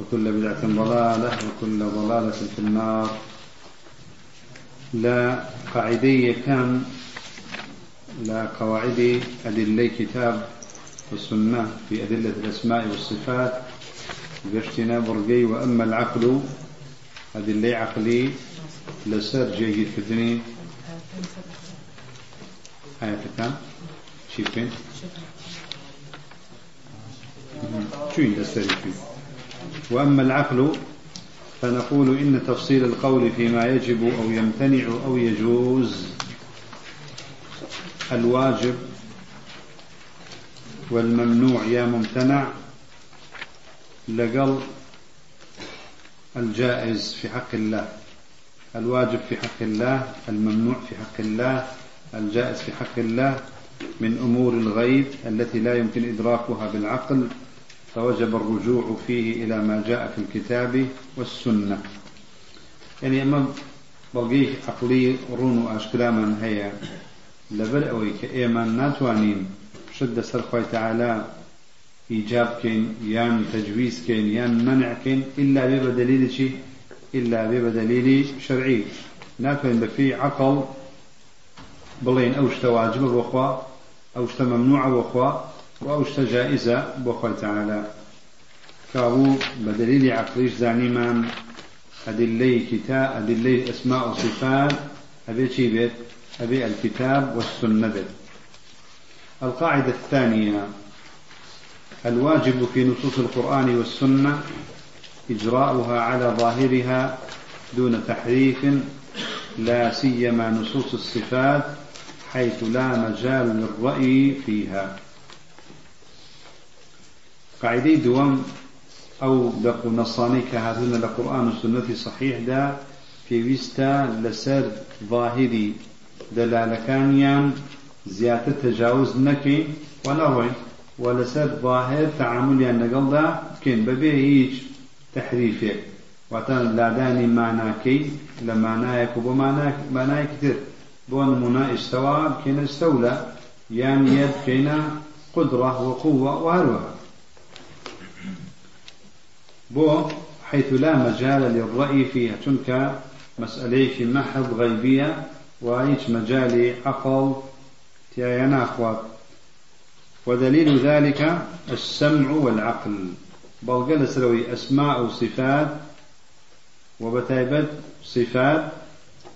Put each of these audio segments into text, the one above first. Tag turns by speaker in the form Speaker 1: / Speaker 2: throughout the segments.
Speaker 1: وكل بدعة ضلالة وكل ضلالة في النار. لا قاعدية كان لا قواعد أدلة كتاب والسنة في أدلة الأسماء والصفات باشتنا برقي وأما العقل أدلة عقلي لسر جيد في الدنيا. آية كان شيفين شو يندستري فيه وأما العقل فنقول إن تفصيل القول فيما يجب أو يمتنع أو يجوز الواجب والممنوع يا ممتنع لقل الجائز في حق الله الواجب في حق الله الممنوع في حق الله الجائز في حق الله من أمور الغيب التي لا يمكن إدراكها بالعقل فوجب الرجوع فيه إلى ما جاء في الكتاب والسنة. يعني أما بلغي عقلي رونو أشكلا من هي لبر أوي كإيمان ناتوانين شد سرخوي تعالى إيجاب كين يان تجويز كين يان منع كين إلا ببدليل شيء إلا ببدليل شرعي. ناتوان بفي عقل بلين أوشت واجب وخوا أوشت ممنوع وخوا وأوشت جائزة بخوة تعالى. كابو بدليل عقليش زاني من أدلي كتاب أدلي أسماء وصفات أبي شي بيت؟ أبي الكتاب والسنة بيت. القاعدة الثانية الواجب في نصوص القرآن والسنة إجراؤها على ظاهرها دون تحريف لا سيما نصوص الصفات حيث لا مجال للرأي فيها. قاعدة دوام أو دق نصاني كهاتون لقرآن والسنة صحيح دا في ويستا لسر ظاهري دلالكانيان زيادة تجاوز نكي ونروي ولسر ظاهر تعامل يعني نقل دا كين ببيه هيج تحريفك واتان لاداني معناكي لمعناك وبمعناك كتير بون منا استوى كين استولى يعني يد كين قدرة وقوة وهروها بو حيث لا مجال للرأي فيها. تنك مسألة في محض غيبية وإيش مجال عقل. تيانا أخوات ودليل ذلك السمع والعقل. بل جلس روي أسماء وصفات. وبتايبت صفات.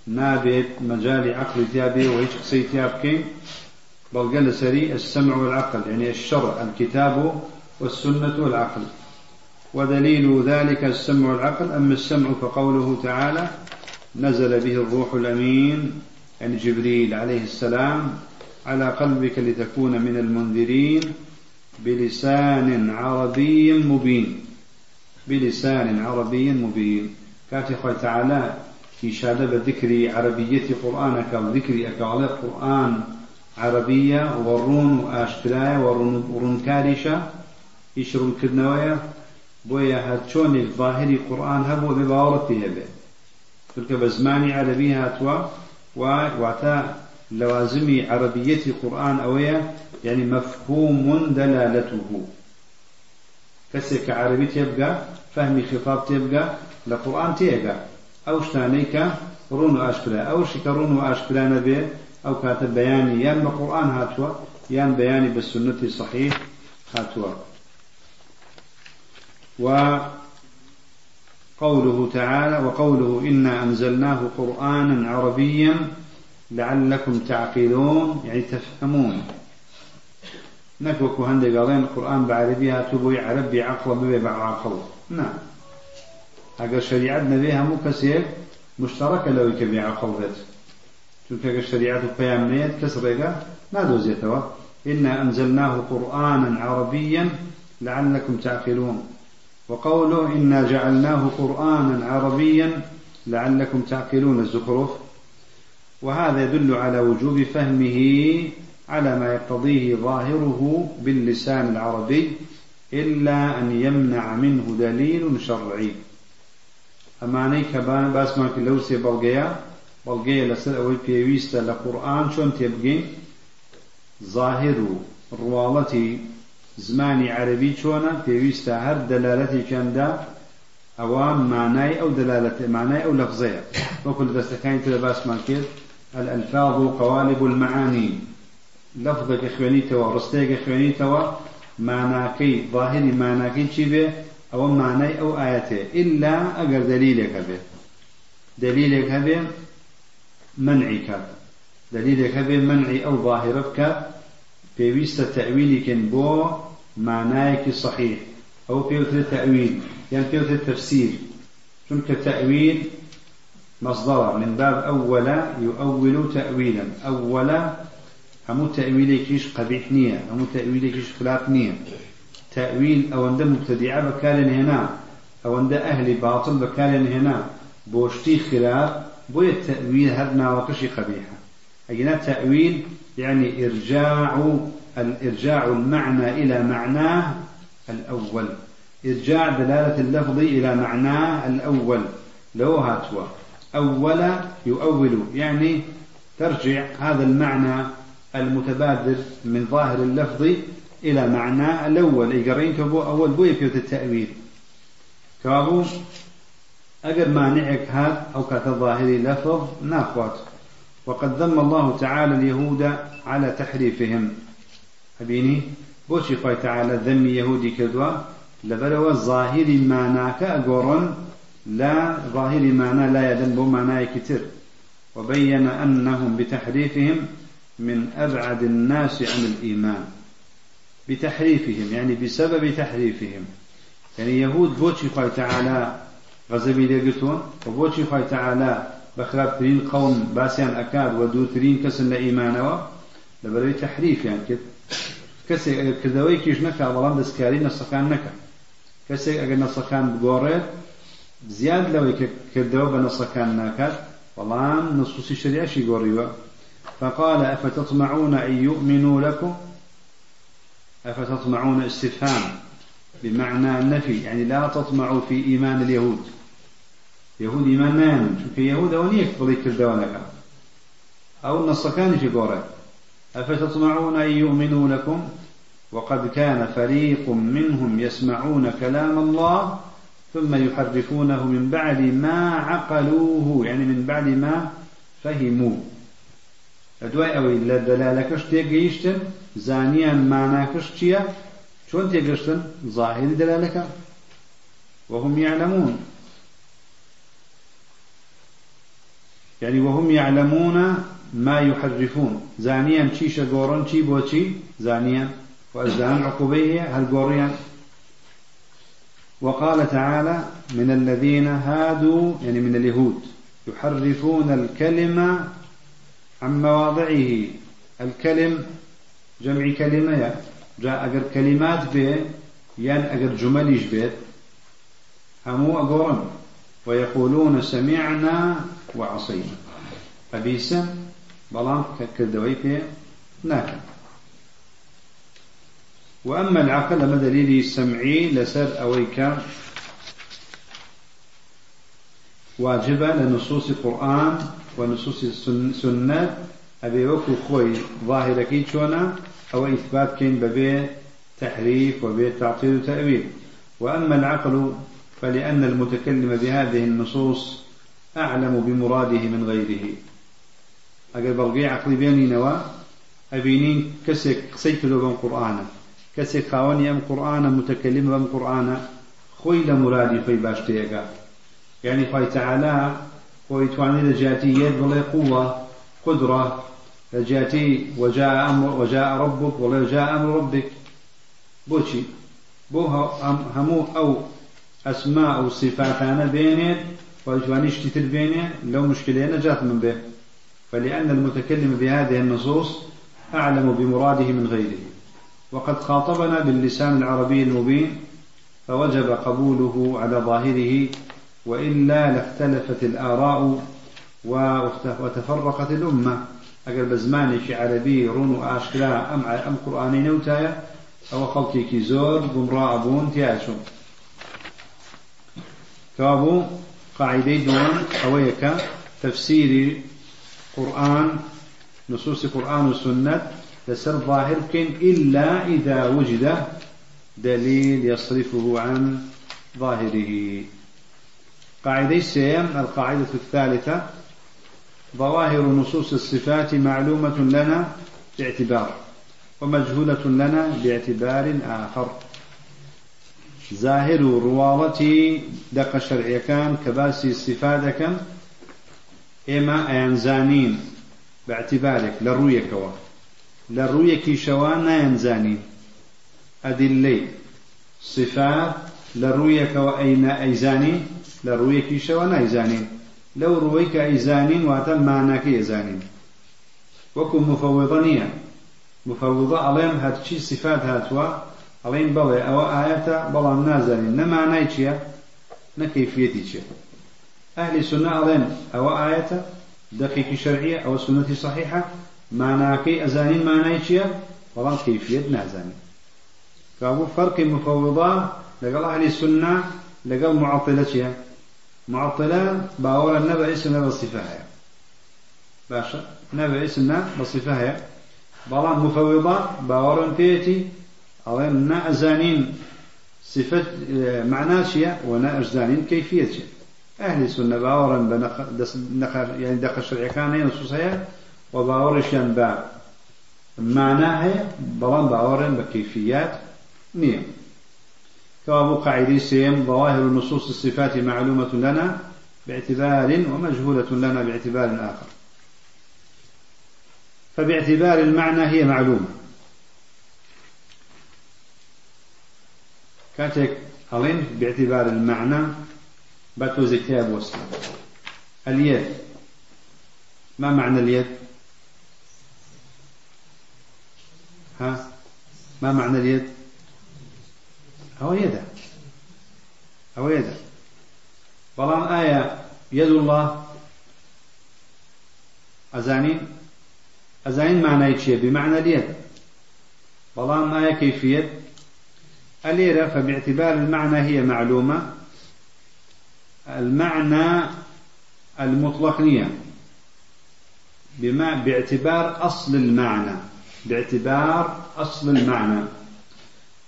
Speaker 1: نابت مجال عقل تيابي وإيش قصي تيابكين بل جلس السمع والعقل. يعني الشرع الكتاب والسنة والعقل. ودليل ذلك السمع والعقل أما السمع فقوله تعالى نزل به الروح الأمين يعني جبريل عليه السلام على قلبك لتكون من المنذرين بلسان عربي مبين. بلسان عربي مبين. كاتي خوي تعالى إشادة بذكر عربية قرآنك وذكر أكوالي قرآن عربية ورون وآشترايا ورون كارشة إشرون كدنوية بۆیە هەر چۆنێک ظاهری قورآن هەبوو بێ باوەڕت پێ هەبێ. چونکە بە زمانی عەربی هاتووە واتە لوازمی عربیەتی قورآن ئەوەیە يعني مفهوم دلالته کەسێک کە عربی تێبگا فهمی خطاب تێبگا لە قورآن تێگا ئەو شتانەی کە ڕون و ئاشکرا ئەو شی کە ڕون و ئاشکرا نەبێ ئەو کاتە بەیانی یان بە قورآن هاتووە یان بەیانی بە سنەتی صحیح هاتووە. وقوله تعالى وقوله إنا أنزلناه قرآنا عربيا لعلكم تعقلون يعني تفهمون. نكوك هندي قالين القرآن بعربيها تبوي عربي عقل ببي بعقل نعم. أقل شريعة نبيها مو كسير مشتركة لو يكبي عقل ذات تلك الشريعة قيامنيت كسرقة نادو زيتوا إنا أنزلناه قرآنا عربيا لعلكم تعقلون. وقوله إنا جعلناه قرآنا عربيا لعلكم تعقلون الزخرف. وهذا يدل على وجوب فهمه على ما يقتضيه ظاهره باللسان العربي إلا أن يمنع منه دليل شرعي. أماني كبان باس ما لوسي بلغيا بلغيا لسر أوي بيويستا لقرآن شون تبقين ظاهر روالتي زماني عربي شونا بيويستا هر دلالتي كان دا أوام معناي أو دلالة معناي أو لفظية وكل دستكاين تلباس ما الألفاظ قوالب المعاني. لفظك خوانيتوا رستيك خوانيتوا معناكي ظاهر معناكي چی بێ؟ ئەوە معنای ئەو ئاەتێ. ئللا ئەگەر دلیلێک هەبێ. دلیلێک هەبێ منعی کات دلیلێک هەبێ منعی ئەو ظاهرە بکات پێویستە تەویلیکن بۆ معنایەکی صحیح ئەو پێوترێت تەویل یان پێوترێت تفسير؟ چونکە تەویل مصدر. من باب أول يؤول تأويلا. أول همو تأويلێکیش قبیح نییە هەموو تأویلێکیش خلاف نییە تأویل ئەوەندە مبتدیعە بەکارێن هێنا ئەوەندە ئەهلی باطل بەکارێن هێنا بۆشتی خلاف بۆیە تأويل هەر ناوەکەشی قبيحة. أجنا تأويل يعني إرجاع الإرجاع المعنى إلى معناه الأول. إرجاع دلالة اللفظ إلى معناه الأول. لو هاتوا. أول يؤول يعني ترجع هذا المعنى المتبادر من ظاهر اللفظ إلى معنى الأول. يقرين كبو أول بو يفيوت التأويل. كابو أجر مانعك هذا أو كتظاهر لفظ ناخوات. وقد ذم الله تعالى اليهود على تحريفهم. أبيني بوشي خوي تعالى ذم يهودي كدوا لبروا الظاهر معناك أقورن لا ظاهر معنى لا يدن بو معنى كتير وبين أنهم بتحريفهم من أبعد الناس عن الإيمان. بتحريفهم يعني بسبب تحريفهم يعني يهود بوشي خوي تعالى غزبي لقتون وبوشي خوي تعالى بخراب ترين قوم باسيان أكاد ودو ترين كسن لإيمانوا لبري تحريف يعني كده كسي كردوي كيش نكا بلان دسكاري نسخان نكا كسي أجر نسخان بقوريت زياد لو كردوا بنسخان نكاد بلان نصوصي شريعة شي قوريوا فقال أفتطمعون أن يؤمنوا لكم أفتطمعون استفهام بمعنى النفي يعني لا تطمعوا في إيمان اليهود يهود إيمان ما يمن في يهود أو نيك بضيك الدوانك أو النصكان في قورة أفتطمعون أن يؤمنوا لكم؟ وقد كان فريق منهم يسمعون كلام الله ثم يحرفونه من بعد ما عقلوه يعني من بعد ما فهموه دوای ئەوەی لە دەلالەکەش تێگەیشتن زانیان ماناکەش چییە چۆن تێگەشتن ظاهری دەلالەکە وهم يعلمون. يعني وهم يعلمون ما يحرفون. زانيا شگورن چی بۆ چی؟ زانيا وأزدان عقوبيه هل قوريا وقال تعالى من الذين هادوا يعني من اليهود. يحرفون الكلمة عن مواضعه. الكلم جمع كلمة جاء أجر كلمات به ين أجر جمليش بيت همو أقورن ويقولون سمعنا وعصينا. أبيسا بلان كالدوي به ناكا وأما العقل ما دليل السمعي لسر أويك واجبة لنصوص القرآن ونصوص السنة. أبي وكو خوي ظاهرة كيتشونا أو إثبات كين ببي تحريف وبي تعطيل وتأويل. وأما العقل فلأن المتكلم بهذه النصوص أعلم بمراده من غيره. أقل بلغي عقلي بيني نوا أبينين كسك سيكلو بم قرآن كسك خاوني أم قرآن متكلم بم قرآن خوي لمرادي في باشتيقا يعني خوي تعالى ويتواني لجاتي يد ولا قوة قدرة. لجاتي وجاء أمر وجاء ربك ولا جاء أمر ربك بوشي بو همو أو أسماء أو صفات أنا بيني ويتوانيش كتير بيني لو مشكلة نجات من به فلأن المتكلم بهذه النصوص أعلم بمراده من غيره. وقد خاطبنا باللسان العربي المبين فوجب قبوله على ظاهره وإلا لاختلفت الآراء وتفرقت الأمة. أقل بزماني في عربي رون آشكرا أم أم قرآني نوتايا أو خلقي كي زور بمراء أبون كابو قاعدة دون أويك تفسير قرآن نصوص قرآن والسنة لسر ظاهر كن إلا إذا وجد دليل يصرفه عن ظاهره. قاعدة سيم القاعدة الثالثة ظواهر نصوص الصفات معلومة لنا باعتبار ومجهولة لنا باعتبار آخر. ظاهر روالتي دق الشرعية كان كباسي الصفات كان ئێمە ئەیانزانین بەعتیبارێک لە ڕوویەکەوە. لە ڕوویەکی شەوە نایەنزانین ئەدیلەی سفات لە ڕوویەکەوە ئەینە ئەیزانی لە ڕوویەکی شەوە نایزانین لەو ڕووی کە ئەیزانین واتە مانەکە ێزانین وەکو مفەوضە نییە. مفەوضە ئەڵێم هەرچی سفات هاتووە ئەڵێن بەڵێ ئەوە ئاەتە بەڵام نازانین. نەمانای چییە؟ نەکەیفێتی چێتە أهل السنة عليهم أو آية دقيق شرعية أو سنة صحيحة. معناكي أزانين معنايتشيا بلا كيفية نازلين كابو فرق مفوضة لقال أهل السنة لقال معطلة معطلة باورا نبا اسم بصفها باشا نبا اسم بصفها بلا مفوضة باورا تيتي أولا نا صفة معناشية ونا أجزانين كيفية أهل السنة باورا بنخ يعني دق الشرع كان نصوصها وباورش با معناها بلان باورا بكيفيات نية. كوابو قاعدة سيم ظواهر نصوص الصفات معلومة لنا باعتبار ومجهولة لنا باعتبار آخر. فباعتبار المعنى هي معلومة. كاتك ألين باعتبار المعنى باتوزي كتاب وسلم اليد. ما معنى اليد؟ ها؟ ما معنى اليد؟ أو يدا أو يدا بلان آية. يد الله. أزانين؟ أزانين معنى يتشي بمعنى اليد. بلان آية كيفية. الليرة فباعتبار المعنى هي معلومة. المعنى المطلق نية. بما باعتبار أصل المعنى. باعتبار أصل المعنى.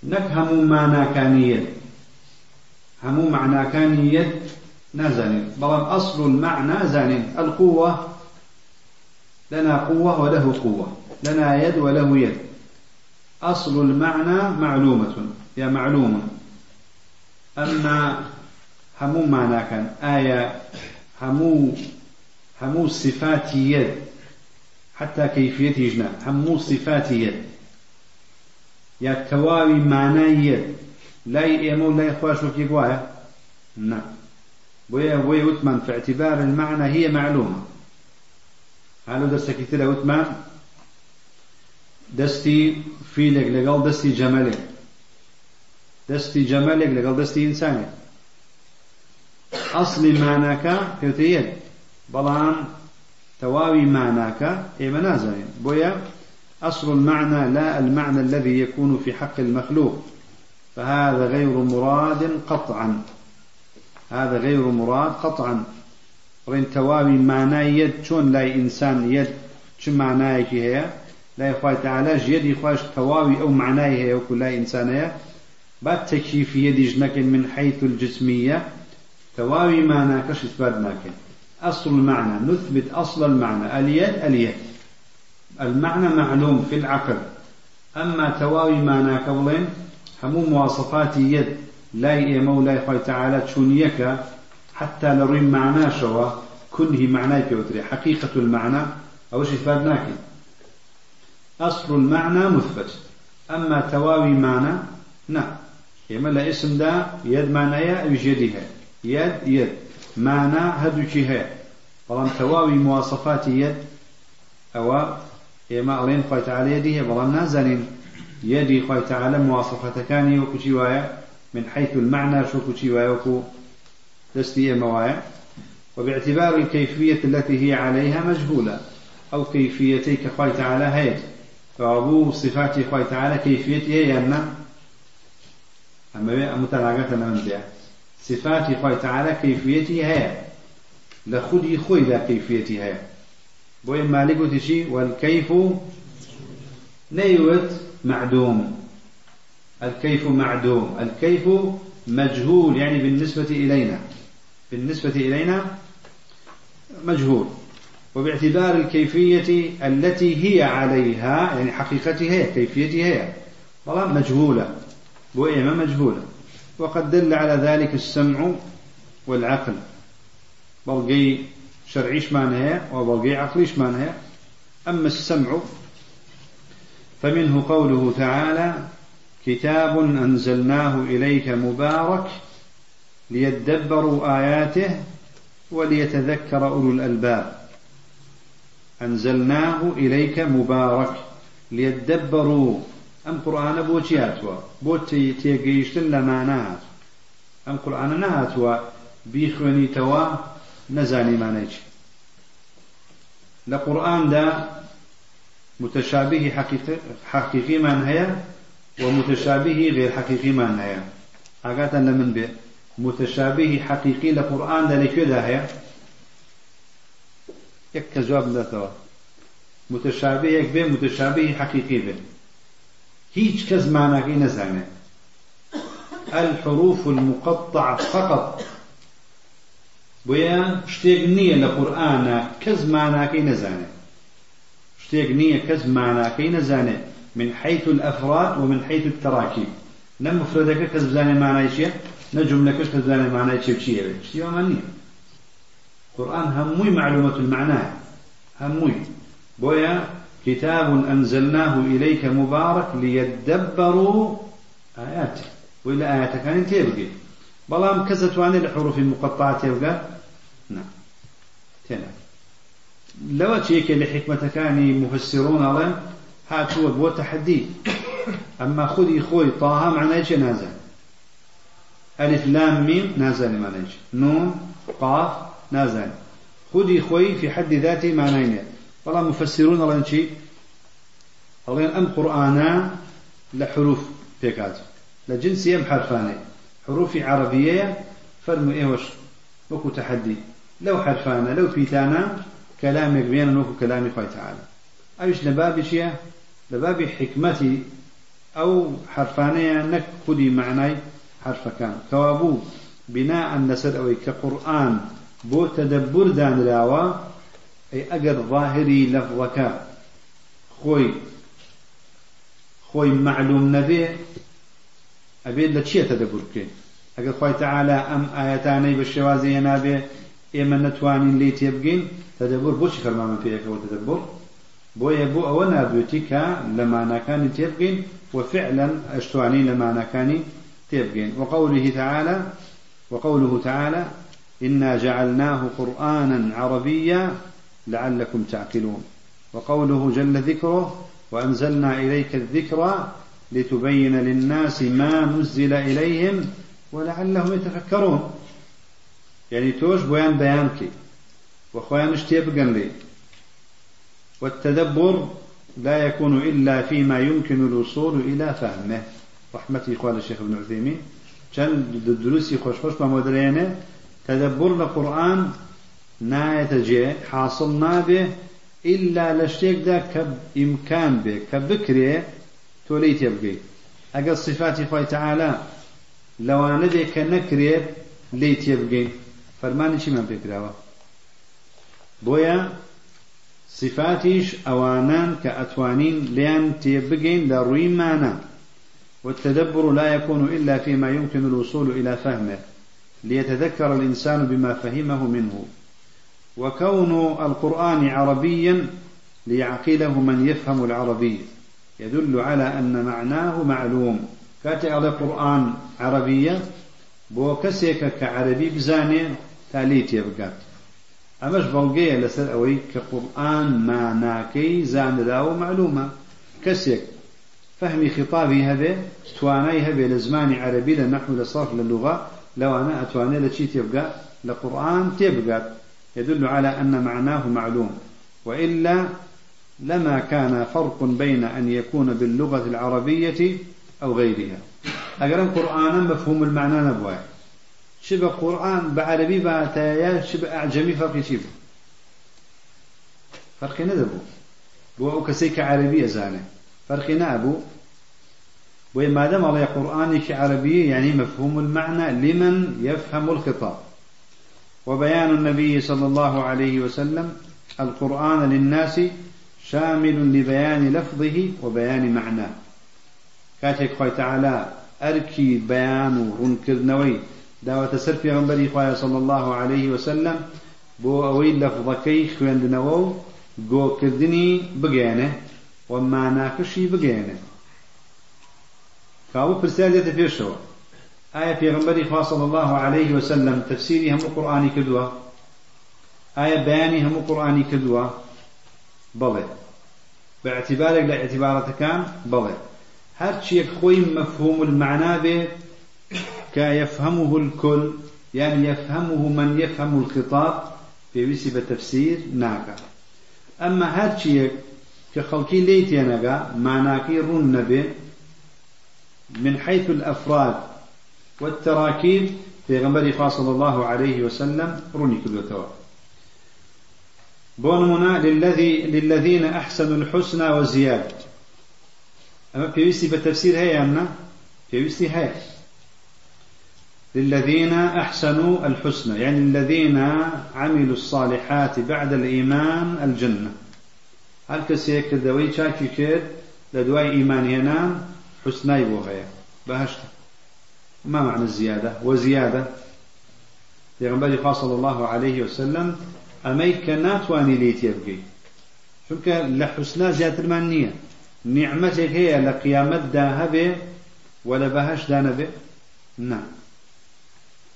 Speaker 1: نفهم معنى كانية هم معنى كانية نزل بل أصل المعنى زان القوة لنا قوة وله قوة. لنا يد وله يد. أصل المعنى معلومة. يا معلومة. أما همو معنى كان آية همو همو صفات يد حتى كيفية يجنا همو صفات يد يا تواوي معنى لا يأمو لا يخواش وكي قوايا نعم بويا وثمان في اعتبار المعنى هي معلومة. هذا درس كثير وثمان دستي فيلك لقال دستي جمالك دستي جمالك لقال دستي إنسانك أصل معناك كوتيد بلان تواوي معناك إيه منازل بويا أصل المعنى لا المعنى الذي يكون في حق المخلوق. فهذا غير مراد قطعا. هذا غير مراد قطعا. رين تواوي معنى يد. شون لا إنسان يد؟ شو معناه هي؟ لا يخوي تعالى يد يخواش تواوي أو معناه هي؟ وكل إنسان هي. بعد تكييف يد من حيث الجسمية. تواوي معنى كش إثبات أصل المعنى نثبت أصل المعنى. اليد اليد. المعنى معلوم في العقل. أما تواوي معنى كولين همو مواصفات يد. لا مولاي خوي تعالى تشونيك حتى لرين معناه شوا كله معناه كوتري حقيقة المعنى أو شيء فادناك أصل المعنى مثبت. أما تواوي معنى نعم يما لا اسم دا يد معناها يجدها يد يد. معنى هدوكها طالما تواوي مواصفات يد. أو ئێمە ئەڵێن خۆی تعاالە یدی هەیە بەڵام نازانین. یەدی خۆی تعاالە موواافەتەکانی وەکوچی وایە؟ من حيث المعنى شوكو شي ويوكو دستي موايا وباعتبار الكيفية التي هي عليها مجهولة. أو كيفيتي كخوي تعالى هيت فأبو صفات خوي تعالى كيفيتي هي أن أما متلاقة من بها صفات خوي تعالى كيفيتي هي لخدي خوي لا كيفيتي هي بوي مالك وتشي والكيف نيوت معدوم. الكيف معدوم. الكيف مجهول يعني بالنسبة إلينا بالنسبة إلينا مجهول. وباعتبار الكيفية التي هي عليها يعني حقيقتها كيفيتها والله مجهولة. بوئمة مجهولة. وقد دل على ذلك السمع والعقل. بلقي شرعيش معناها وبلقي عقليش معناها أما السمع فمنه قوله تعالى كتاب أنزلناه إليك مبارك ليدبروا آياته وليتذكر أولو الألباب. أنزلناه إليك مبارك ليدبروا أم قرآن بوتياتوا بوتي تيجيشتن لمعنات أم قرآن نهاتوا بيخوني توا نزاني معنيش لقرآن دا متشابه حقيقي, حقيقي من هي ومتشابه غير حقيقي من هي أقاتا لمن به متشابه حقيقي لقرآن دا لكي دا هي يك جواب داتوا متشابه يك به متشابه حقيقي هيج كز معنى نزانه الحروف المقطعة فقط. شتيق نية لقرآن كز معنى نزانه شتيق نية كز معنى نزانه من حيث الأفراد ومن حيث التراكيب نم مفردك كز بزانه معنى شيء نجم لكش كز بزانه معنى شيء شيء شيء ما القرآن هموي معلومة المعنى هموي بويا كتاب أنزلناه إليك مبارك ليدبروا آياته. وإلا آياته كان تبقي بلام كزت عن الحروف المقطعة يبقى؟ نعم. تنا لو تشيك لحكمة كان مفسرون على هاتوا بو تحدي أما خذي خوي طه معناه نازل؟ ألف لام ميم نازل معناه نون قاف نازل. خذي خوي في حد ذاته معناه والله مفسرون الله نشي الله أم قرآنا لحروف بيكات لجنس يم حرفاني. حروف عربية فرموا إيه وش وكو تحدي. لو حرفانا لو فيتانا كلامك بين وكو كلامي خوي تعالى. أيش لبابي شيء؟ لبابي حكمتي أو حرفانية نك خدي معناي حرف كان. كوابو بناء لسر أو كقرآن. بو تدبر دان راوا أي أجر ظاهري لفظك. خوي خوي معلوم نبي. أبي لتشي تدبر كي. أجر خوي تعالى أم آياتاني بالشوازي نابي إما نتوانين لي تيبقين. تدبر بوش فرمان فيك وتدبر بو يبو أو نابوتك لما نكان تيبقين. وفعلا أشتواني لما نكان تيبقين. وقوله تعالى وقوله تعالى إنا جعلناه قرآنا عربيا لعلكم تعقلون. وقوله جل ذكره وأنزلنا إليك الذكر لتبين للناس ما نزل إليهم ولعلهم يتفكرون. يعني توش بيان بيانك. وخوان اشتيبقن لي. والتدبر لا يكون إلا فيما يمكن الوصول إلى فهمه. رحمتي إخوان الشيخ ابن عثيمين. كان الدروس خوش خوش بمدرينة. تدبر القرآن نایەتە حاصل نابێ إلا کە ئیمکان بێ کە بکرێ تۆ لی تێبگەیت ئەگەر صفاتی خۆی تەعالا لەوانە بێ کە نەکرێت لی تێبگەین فەرمانی چیمان پێکراوە؟ بۆیە صفاتيش أوانان كأتوانين ليان تيبقين لروي مانا والتدبر لا يكون إلا فيما يمكن الوصول إلى فهمه. ليتذكر الإنسان بما فهمه منه. وكون القرآن عربيا ليعقله من يفهم العربية يدل على أن معناه معلوم. كاتي على قرآن عربية بو كسيك كعربي بزاني تاليت يبقات. أمش بلغية لسر أوي كقرآن معناكي زان داو معلومة. كسيك فهمي خطابي هذا تواني هذا لزمان عربي لنحو لصرف للغة. لو أنا أتواني لشي تبقى لقرآن تبقى يدل على أن معناه معلوم وإلا لما كان فرق بين أن يكون باللغة العربية أو غيرها. أقرأ قرآنا مفهوم المعنى نبوة. شبه قرآن بعربي باتايا شبه أعجمي فرق شبه. فرق ندبو بو كسيك عربي أزانه فرق نابو. وما دام الله قرآن عربي يعني مفهوم المعنى لمن يفهم الخطاب. وبيان النبي صلى الله عليه وسلم القرآن للناس شامل لبيان لفظه وبيان معناه. كاتك خوي تعالى أركي بيان ونكرنوي دعوة سر في غنبري خوي صلى الله عليه وسلم بو أوي لفظكي خويندنوو قو كردني بقيانه ومعناكشي بقيانه كابو برسالة فيشو آية في غنبري صلى الله عليه وسلم تفسيري هم قرآني كدوه آية بياني هم قرآني كدوه بڵێ. باعتبارك لاعتبارات كان بڵێ. هرچيك خوي مفهوم المعنى به كيفهمه الكل يعني يفهمه من يفهم الخطاب في وسي بتفسير ناقة أما هرچيك كخلقي ليتي ناقة معناكي رون نبي من حيث الأفراد والتراكيب في غنبري صلى الله عليه وسلم روني كل تواب بونمنا للذي للذين أحسنوا الحسنى وزيادة ئەمە پێویستی بە تەفسیر هەیە ئەمە پێویستی هەیە للذين أحسنوا الحسنى يعني الذين عملوا الصالحات بعد الإيمان الجنة. هەر کەسێک دوای چاکەی کرد لە دوای ئیمان هێنان حسنى بۆ هەیە بەهەشت ما معنى الزيادة؟ وزيادة. پێغەمبەری صلى الله عليه وسلم ئەمەی کە ناتوانن لێ تێبگەی چونکە لە حوسنا زیاترمان نییە. نیعممەتێک هەیە لە قیامەتدا هەبێ و لە بەهشدا نەبێ؟ نا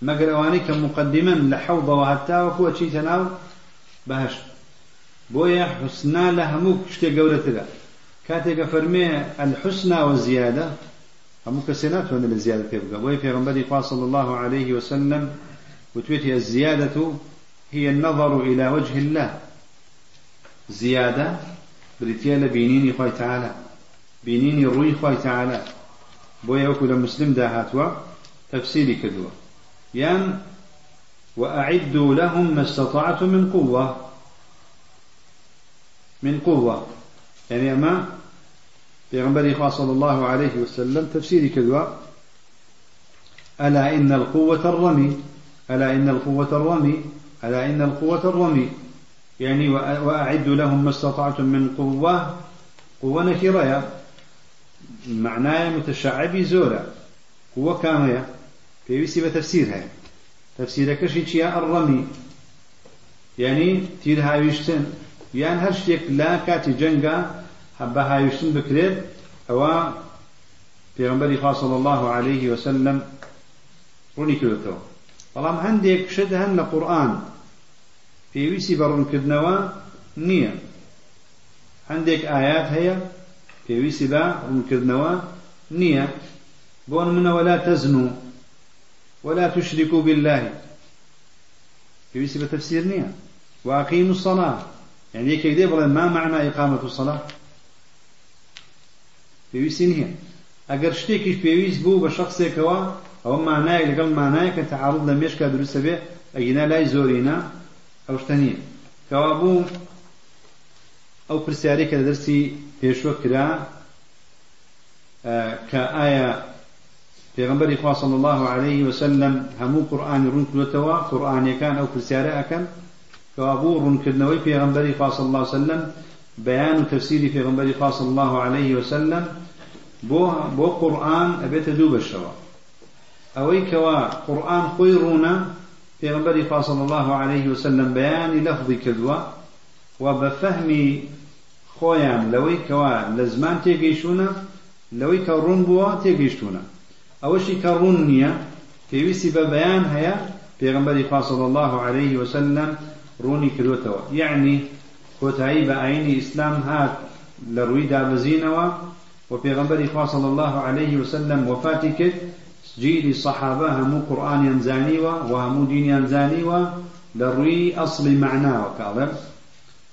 Speaker 1: مەگەر ئەوانەی کە مقدمن لە حەوضەوە هەتاوەکووە چیتە ناو بەهشت. بۆیە حوسنا لە هەموو شتێک گەورەترە. کاتێکە ناتوانێت لە زیادە پێ بگە بۆی پێغمبەری خوا صلی الله عليه وسلم وتوێتی الزیادة هي النظر إلى وجه الله. زيادة بريتيا بينيني خوي تعالى. بينيني روي خوي تعالى. بويا وكل مسلم داهاتوا تفسيري كدوا. يان وأعدوا لهم ما استطعتم من قوة. من قوة. يعني أما في صلى الله عليه وسلم تفسيري كدوا ألا إن القوة الرمي ألا إن القوة الرمي ألا إن القوة الرمي. يعني وأعد لهم ما استطعتم من قوة. قوة نكرة معناه متشعبي زورا قوة كامية في بيسي بتفسيرها تفسير كشي الرمي. يعني تير هاويشتن يعني هر شيك لا كاتي جنگا حبا هاويشتن بكرير أو في غنبري صلى الله عليه وسلم روني كلتو بەڵام هەندێک شت هەن لە قورآن پێویستی بەڕوونکردنەوە نییە هەندێک ئايات هەیە پێویستی بە ڕوونکردنەوە نییە بۆ منە ولا تزنوا ولا تشركوا بالله. پێویستی بە تفسير نییە وأقيموا الصلاة. يعني يكيك دي بڵێن ما معنى إقامة الصلاة. پێویستی نییە. ئەگەر شتێکیش پێویست بوو بە شخصێکەوە ئەوە مانایەک لەگەڵ مانایەکە تەعارض لە مێشکە دروستە بێ ئەگینا لای زۆرینە ئەو شتە نییە. کەوا بوو ئەو پرسیارێک کە دەرسی پێشوە کرا کە ئایا پێغمبەری خوا صلی الله عليه وسلم هەموو قورآانی ڕوون کردوێتەوە قورآانیەکان ئەو پرسیارە ئەەکەن. کەوا بوو ڕوونکردنەوەی پێغەمبەری خوا صلی الله وسلم بيان وتفسير پێغەمبەری صلى الله عليه وسلم. بۆ بۆ قورئان ئەبێتە دوو بەشەوە. ئەوەی کەوا قورئان خۆی ڕوونە پێغەمبەری صلى الله عليه وسلم بەیانی لەفزی کردووە و بە فەهمی خۆیان لەوەی کەوا لە زمان تێگەیشتونە لەوەی کە ڕوون بووە تێگەیشتونە ئەوەشی کە ڕوون نییە پێویستی بە بەیان الله عليه وسلم ڕوونی کردوتەوە یعنی کۆتایی بە ئاینی ئیسلام هات لە ڕووی دابەزینەوە وبيغمبر صلى الله عليه وسلم وفاتك جيل صحابة هم قرآن ينزانيوا وهم دين ينزانيوا لروي أصل معناه وكاظم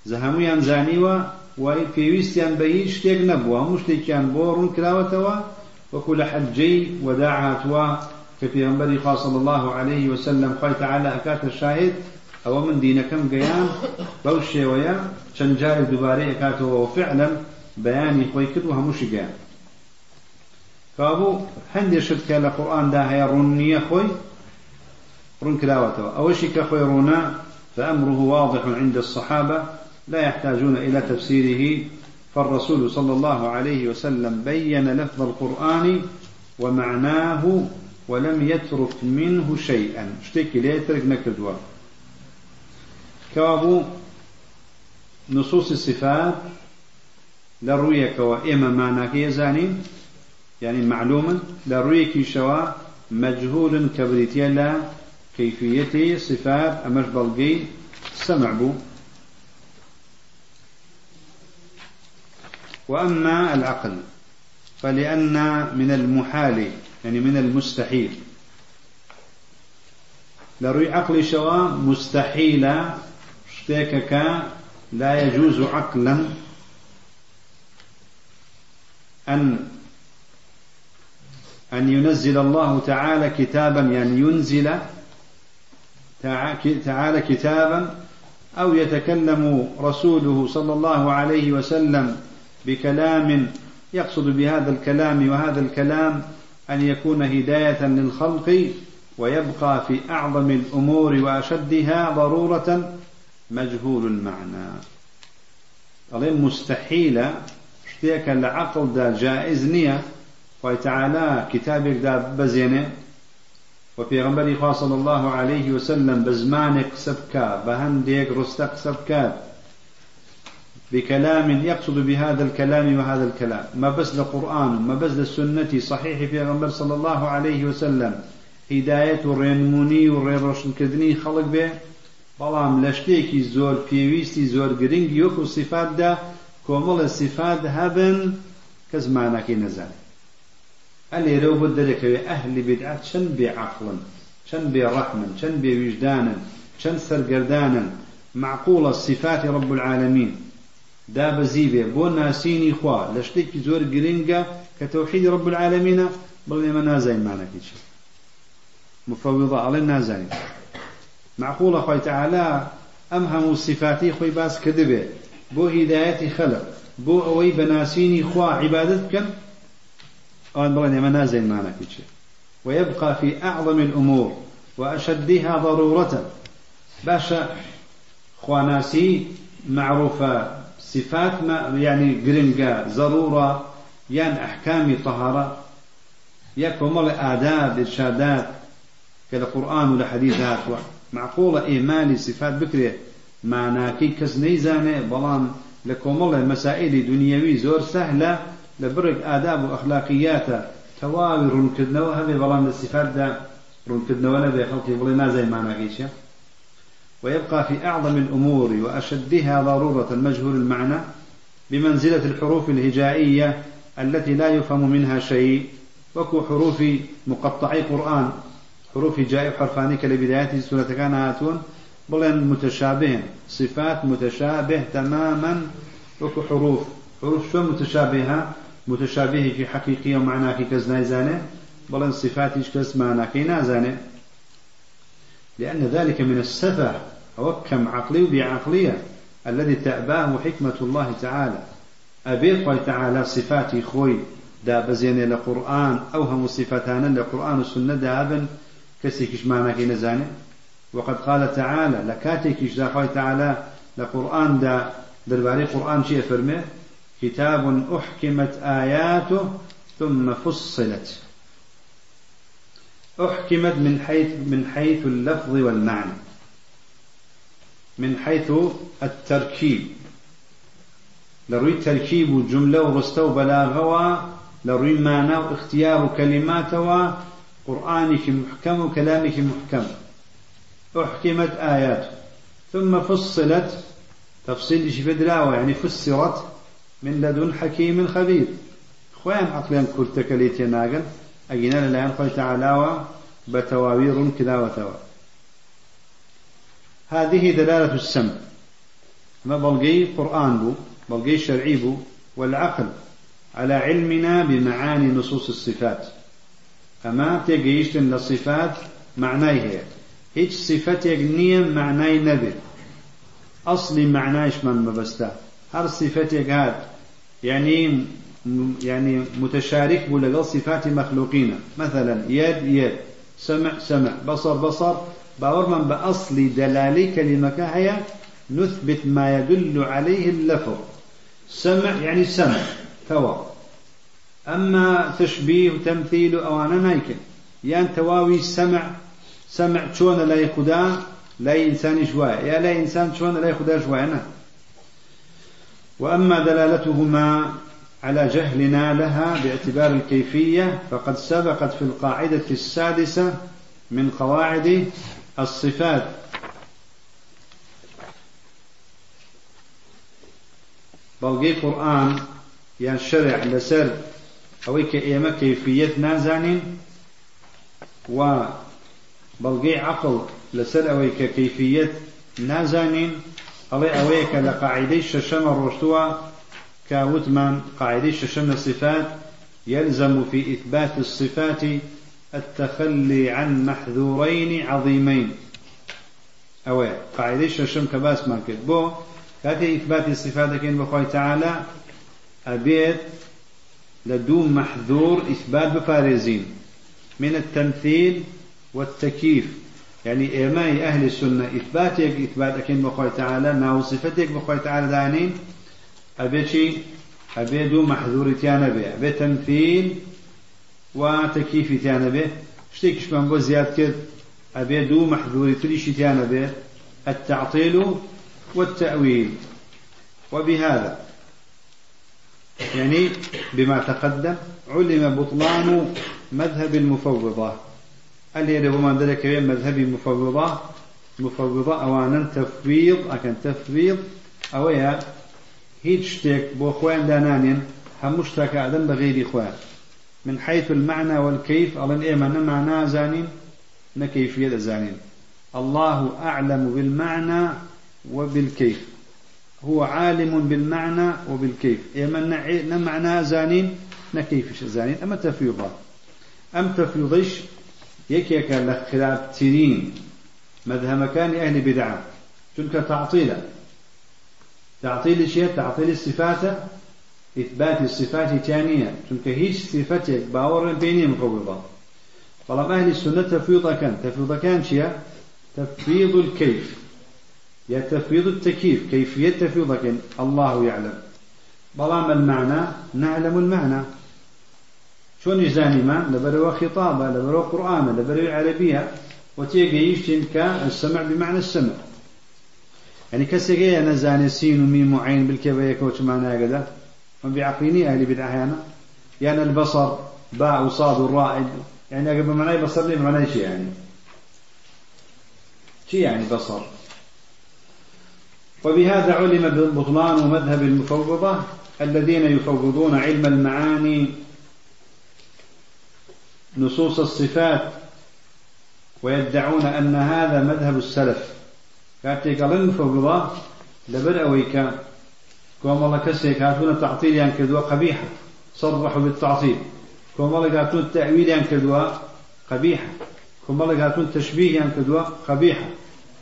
Speaker 1: زهمو ينزانيوا وپێویستیان بە هیچ شتێک نەبووە هەموو شتێکیان بۆ ڕوون کراوەتەوە وەکو لە حەجەی وەدا هاتووە کە پێغەمبەری خاصل الله عليه وسلم خی تعالى ئەکاتە شاهد ئەوە من دینەکەم گەیان بەو شێوەیە چەند جارێک دووبارەی ئەکاتەوە وفعلا بەیانی خۆی کرد و هەمووشی گەیان کابوو هەندێک شت کە لە قورئاندا هەیە ڕوون نییە خۆی ڕوون کراوەتەوە ئەوەشی کە خۆی فأمره واضح عند الصحابة لا يحتاجون إلى تفسيره فالرسول صلى الله عليه وسلم بين لفظ القرآن ومعناه ولم يترك منه شيئا. اشتكي لا يترك نكدوا كابو نصوص الصفات لرويك وإما معناك يزانين؟ يعني معلوما لرويك شوا مجهول كبريتيلا كيفية صفات أمش بلقي سمع بو. وأما العقل فلأن من المحال يعني من المستحيل. لروي عقل شوا مستحيلة اشتكك لا يجوز عقلا أن أن ينزل الله تعالى كتابا يعني ينزل تعالى كتابا أو يتكلم رسوله صلى الله عليه وسلم بكلام يقصد بهذا الكلام وهذا الكلام أن يكون هداية للخلق ويبقى في أعظم الأمور وأشدها ضرورة مجهول المعنى. أظن مستحيلة اشتيك العقل دا جائز نية وتعالى كتابك دا بزينة. وفي صلى الله عليه وسلم بزمانك سبكا بهنديك رستق سبكات بكلام يقصد بهذا الكلام وهذا الكلام. ما بس لقرآن ما بس للسنة صحيح في غنبر صلى الله عليه وسلم. هداية الرينموني والريروشن كدني خلق به بەڵام لە شتێکی زۆر پێویستی زۆر گرنگی وەکو سیفاتدا کۆمەڵە سیفات هەبن کە زمانەکەی نەزانێت. ئەلێرەو بۆ دەرەکەوێ ئەهلی بدعات چەند بێعقڵن چەند بێڕەحمن چەند بێویژدانن چەند سەرگەردانن. معقولە صفاتی رب العالمین دابەزی بێ بۆ ناسینی خوا لە شتێکی زۆر گرنگە کە تەوحیدی رب العالمینە بڵێ ئێمە نازانین مانەکەی چی مفەوضە ئەڵێ نازانین. معقولە خۆی تعالا ئەم هەموو صفاتی خۆی باس کردبێ بۆ هیدایەتی خەلق بۆ ئەوەی بەناسینی خوا عیبادت بکەن؟ ئەوان بڵێن ئێمە نازانین مانەکەی چی ويبقى في أعظم الأمور وأشدها ضرورة. باشا خواناسي معروفة صفات ما يعني جرينجا ضرورة يعني أحكام طهارة. يكمل آداب إرشادات كالقرآن معقولة إيماني صفات بكرة معناكي نيزانه بلان لكمل مسائل دنيوي زور سهلة لبرك آداب وأخلاقيات تواوي رنكدنوا هذه بلان الصفات دا رنكدنوا نبي خلقي بلي ما زي معناكيش ويبقى في أعظم الأمور وأشدها ضرورة مجهول المعنى بمنزلة الحروف الهجائية التي لا يفهم منها شيء. وەکو حروفی موقەتەعەی قورئان. حروف هجائي حرفانيك لبدايات سورة كان هاتون بلن متشابه صفات متشابه تماما وكو حروف. حروف شو متشابهة؟ متشابه في حقيقية ومعناه في كزنايزانه بلن صفات كز معناه كي نازانه. لأن ذلك من السفه. أو كم عقلي وبعقلية الذي تأباه حكمة الله تعالى. أبي خوي تعالى صفاتي خوي. دا بزين لقرآن. أو هم صفتان لقرآن والسنة دابا كسيكش معنا كي نزاني وقد قال تعالى لكاتيكش دا خوي تعالى لقرآن دا درباري قرآن شيء فرمي كتاب أحكمت آياته ثم فصلت. أحكمت من حيث من حيث اللفظ والمعنى. من حيث التركيب. لروي تركيب جملة ورستو بلاغوا لروي معنى واختيار كلمات قرآنك محكم وكلامك محكم. أحكمت آيات. ثم فصلت. تفصيل شفدراوة يعني فسرت من لدن حكيم خبير. خوان عقليان كرتك ليتي ناقل أجينا لله خوي تعالى بتواوير كذا وتوا هذه دلالة السمع. ما بلغي قرآن بو بلغي شرعي بو والعقل على علمنا بمعاني نصوص الصفات. أما تيجيشتن للصفات هي. هيج صفتك نية معناي نبي. أصلي معناش من مبستا هر صفتك هاد يعني يعني متشارك بلغل صفات مخلوقين. مثلا يد يد. سمع سمع. بصر بصر. باور من بأصل دلالي كلمة هي نثبت ما يدل عليه اللفظ. سمع يعني سمع. توا. أما تشبيه وتمثيل أو أنا نايكن يعني تواوي سمع سمع شون لا يخدا لا إنسان شوية يا لا إنسان شون لا يخدا شوية أنا. وأما دلالتهما على جهلنا لها باعتبار الكيفية فقد سبقت في القاعدة السادسة من قواعد الصفات. بلغي قرآن يعني شرع لسر أو إيما كيفية نازانين و بلغي عقل لسر أو كيفية نازانين أو أويك لقاعدة الششم الرشتوى كاوتمان قاعدة الششم الصفات يلزم في إثبات الصفات التخلي عن محذورين عظيمين. أو قاعدة الششم كباس ما بو كاتي إثبات الصفات كين بخوي تعالى أبيت لدوم محذور إثبات بفارزين من التمثيل والتكييف. يعني إيماء أهل السنة إثباتك إثبات أكين بخوي تعالى ناو صفتك بخوي تعالى دانين أبيتي أبي دو محذور تيانا به أبي تمثيل وتكييف تيانا به شتيكش من بو زياد كد أبي دو محذور تريش تيانا به التعطيل والتأويل. وبهذا يعني بما تقدم علم بطلان مذهب المفوضة. اللي من ذلك مذهب المفوضة؟ مفوضة أوانا تفويض أكن تفويض. أويا هيج شتيك بو خوان دانانين همشتك أدم بغير خوان من حيث المعنى والكيف أظن إيه معنى زانين نكيفية زانين الله أعلم بالمعنى وبالكيف. هو عالم بالمعنى وبالكيف. إما معنى زانين؟ نكيفش زانين؟ أما تفيضا أم تفيضش؟ يكيك لخلاف تنين مذهب مكان أهل بدعة. تلك تعطيلا تعطيل الشيء تعطيل الصفات. إثبات الصفات الثانية تلك هيش صفتك باور بيني مفوضة فلما أهل السنة تفيض كان تفيض كان شيء؟ تفيض الكيف. يا تفويض التكييف كيفية تفويضك الله يعلم. بلام المعنى نعلم المعنى. شون يزاني ما؟ لبروا خطابة لبروا قرآن لبروا عربية. وتيجي يشتن السمع بمعنى السمع. يعني كسيجي أنا زاني سين وميم وعين بالكباية كوش معنى كذا ما بعقليني أهلي بدعة أنا. يعني البصر باء وصاد والراء يعني قبل معنى بصر لي معنى شيء يعني. شيء يعني بصر؟ وبهذا علم بطلان مذهب المفوضة الذين يفوضون علم المعاني نصوص الصفات ويدعون أن هذا مذهب السلف. كاتي قال المفوضة لبرأويك كوم الله كسي كاتون تعطيل ينكدوا قبيحة. صرحوا بالتعطيل. كوم الله كاتون التأويل ينكدوا قبيحة. كوم الله كاتون تشبيه ينكدوا قبيحة.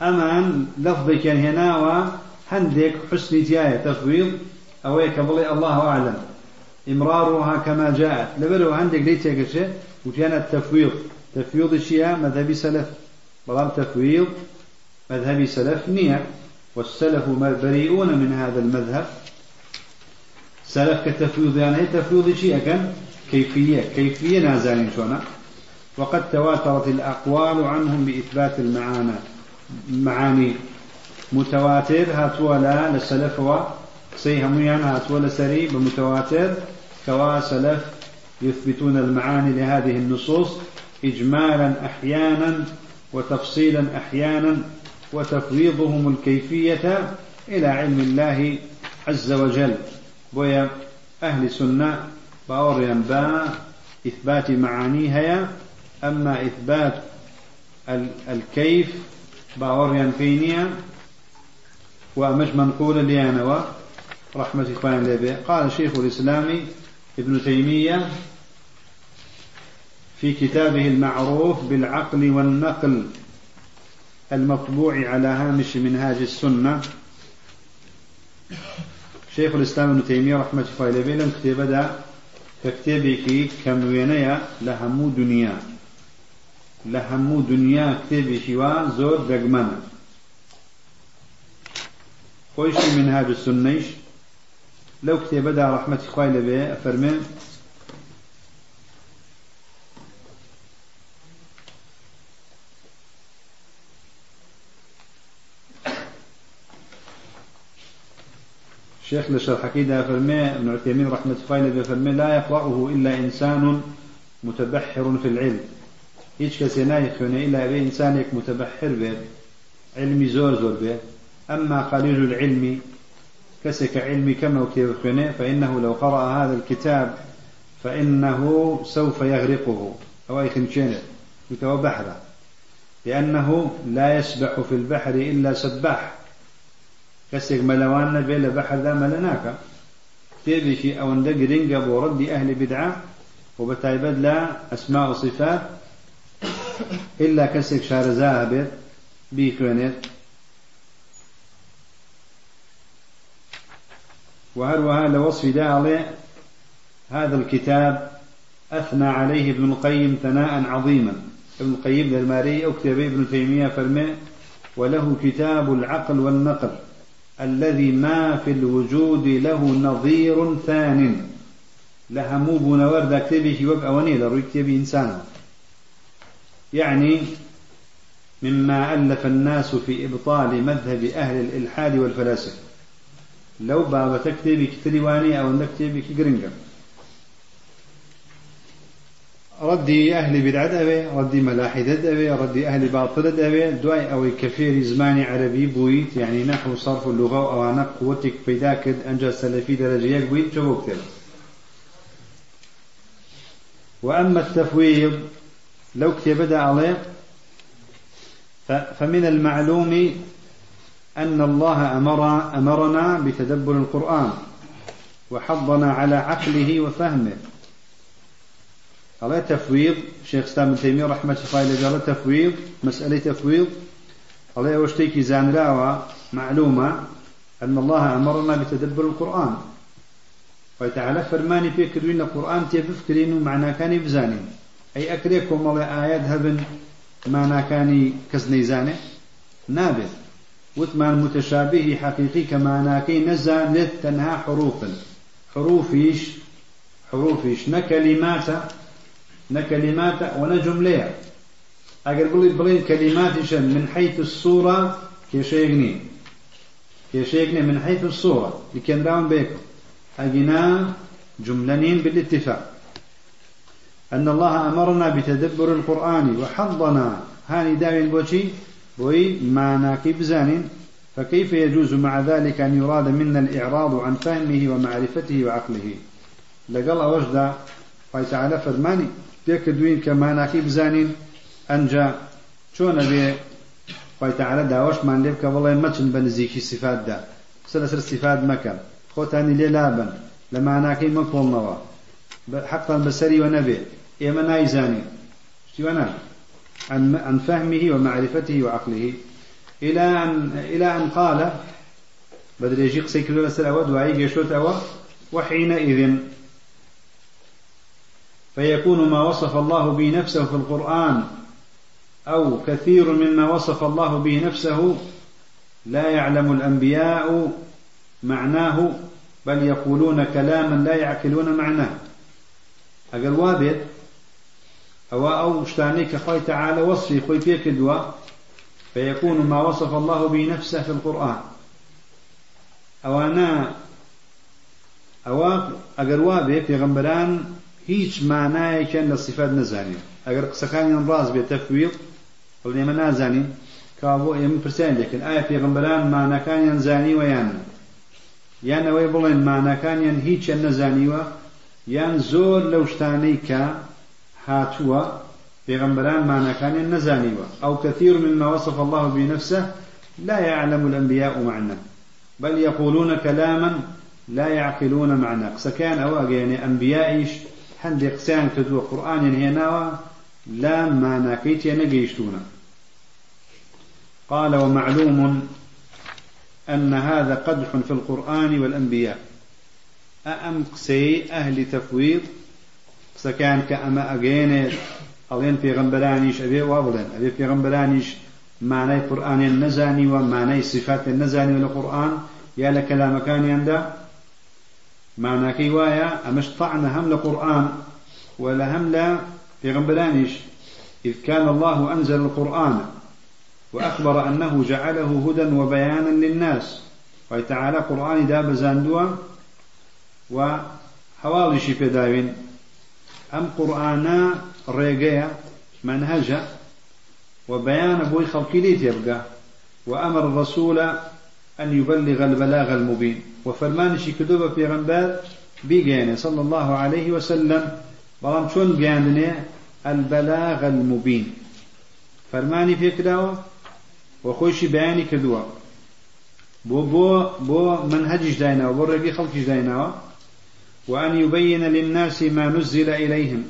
Speaker 1: أمان لفظك هنا هندك حسن تياية تفويض أو بلي الله أعلم. إمرارها كما جاءت. لبلو عندك ليتك شيء وكان التفويض. تفويض الشيء مذهبي سلف. بلام تفويض مذهبي سلف نية. والسلف بريئون من هذا المذهب. سلف كتفويض يعني تفويض شيء كان كيفية كيفية نازلين شونا. وقد تواترت الأقوال عنهم بإثبات المعاني معاني. متواتر هاتوا لا لسلف و سي هميان هاتوا لسري بمتواتر كوا سلف يثبتون المعاني لهذه النصوص إجمالا أحيانا وتفصيلا أحيانا وتفويضهم الكيفية إلى علم الله عز وجل. بويا أهل سنة باوريان با إثبات معانيها أما إثبات الكيف باوريان فينيا ومش منقول ليانوا رحمة إخوان لبي. قال شيخ الإسلام ابن تيمية في كتابه المعروف بالعقل والنقل المطبوع على هامش منهاج السنة. شيخ الإسلام ابن تيمية رحمة الله عليه لم كتب دا ككتابك كموينيا لهمو دنيا. لهمو دنيا كتابك زور دقمنا. خويش منهاج السنيش لو كتب دا رحمة الله عليه أفرمين شيخ لشرح كده فرمي ابن عثيمين رحمة الله فرمي لا يقرأه إلا إنسان متبحر في العلم. هيش كسينا يخوني إلا أبي إنسان متبحر به علمي زور زور به أما قليل العلم كسك علمي كما وكيف فإنه لو قرأ هذا الكتاب فإنه سوف يغرقه. أو يخنشينه يتوى بحرة. لأنه لا يسبح في البحر إلا سباح. كسيك ملوان نبي لبحر ذا ملناك. تيبشي أو اندق رنقة ورد أهل بدعة وبتايبد لا أسماء وصفات إلا كسيك شار زاهبر بيكونيت. وهروها لوصف داعي هذا الكتاب أثنى عليه ابن القيم ثناء عظيما. ابن القيم للماري أكتب ابن تيمية فرمي وله كتاب العقل والنقل الذي ما في الوجود له نظير ثان. لها مو بنورد كتبه وب أوني لروي كتبه إنسان. يعني مما ألف الناس في إبطال مذهب أهل الإلحاد والفلاسفة. لو بابا تكتبي كتريواني أو نكتبي كجرنجر ردي أهل بدعة أبي ردي ملاحدة أبي ردي أهل باطلة أبي دواي أو كثير زماني عربي بويت يعني نحو صرف اللغة أو أنا قوتك بيدا كد أنجا سلفي درجية بويت شو كتير وأما التفويض لو كتب عليه فمن المعلوم أن الله أمر أمرنا بتدبر القرآن وحضنا على عقله وفهمه. قال تفويض شيخ إسلام ابن تيمية رحمة الله قال تفويض مسألة تفويض. قال وشتيكي زانراوا معلومة أن الله أمرنا بتدبر القرآن. فتعالى فرماني في كروين القرآن تفكرين معنى كان بزاني. أي أكريكم الله آيات هبن معنى كان كزنيزانه نابذ وثمان متشابه حقيقي كما كي نزل تنها حروفا. حروفيش حروفيش. نكلمات نكلمات ونجملة أجر بلي بلي كلمات من حيث الصورة كيشيغني كيشيغني من حيث الصورة. لكن راون بيكم أجنا جملنين بالاتفاق. أن الله أمرنا بتدبر القرآن وحضنا. هاني داوين بوشي. بوي معنى بزان فكيف يجوز مع ذلك أن يراد منا الإعراض عن فهمه ومعرفته وعقله؟ لقال وجد فايتعالى فرماني پێکردوین کە ماناکی بزانین ئەنجا چۆنە بێ خی تعالە داوەشمان لێ بکە بڵێ مەچن بە نزیکی سیفاتدا قسە لەسەر سیفات مەکەن خۆتانی لێ لابن لە ماناکەی مەکۆڵنەوە حقا بەسەریوە نەبێ ئێمە نایزانین شتیوانە عن فهمه ومعرفته وعقله. إلى أن إلى أن قال بدريجي قسي كذا لسر أود وعي جيشوت أوا وحينئذ فيكون ما وصف الله به نفسه في القرآن أو كثير مما وصف الله به نفسه لا يعلم الأنبياء معناه بل يقولون كلاما لا يعقلون معناه. أقل وابد ئەوە ئەو شتانەی کە خۆی تەعاالە وەصفی خۆی پێکردووە فيكون ما وصف الله به نفسه في القرآن. ئەوانە ئەوە ئەگەر وا بێ پێغمبەران هیچ مانایەکیان لە سیفات نەزانین. ئەگەر قسەکانیان ڕاز بێت تەفویڵ بڵ ئێمە نازانین. کا بۆ ئێمە پرسیان دەکەن ئایا پێغمبەران مانەکانیان زانیوە یان یان ئەوەی بڵێن مانەکانیان هیچیان نەزانیوە یان زۆر لەو شتانەی کە هاتوا بيغمبران معنى كان النزانيوة أو كثير مما وصف الله بنفسه لا يعلم الأنبياء معنى بل يقولون كلاما لا يعقلون معنى سكان أو يعني أنبيائيش هندي قسان كدو قرآن هنا لا معنى كيت ينقيشتون قال ومعلوم أن هذا قدح في القرآن والأنبياء. أأم قسي أهل تفويض سكان كأما أجينت ألين في غنبرانيش أبي وابلن أبي في غنبرانيش معنى القرآن النزاني ومعنى صفات النزاني والقرآن يا لكلام كان يندا معنى كيوايا أمش طعن هم القرآن ولا هم لا في غنبرانيش إذ كان الله أنزل القرآن وأخبر أنه جعله هدى وبيانا للناس. وتعالى قرآن داب زاندوا وحوالي داوين أم قرآن ريقيا منهجة وبيان بوي خلقي لي يبقى وأمر الرسول أن يبلغ البلاغ المبين وفرمان كتب في غنبال بيجاني صلى الله عليه وسلم بلام شون بيانني البلاغ المبين فرماني في كداوة وخوشي بياني كدوا بو بو بو منهجش داينا وبو رقي خلقش داينا وأن يبين للناس ما نزل إليهم.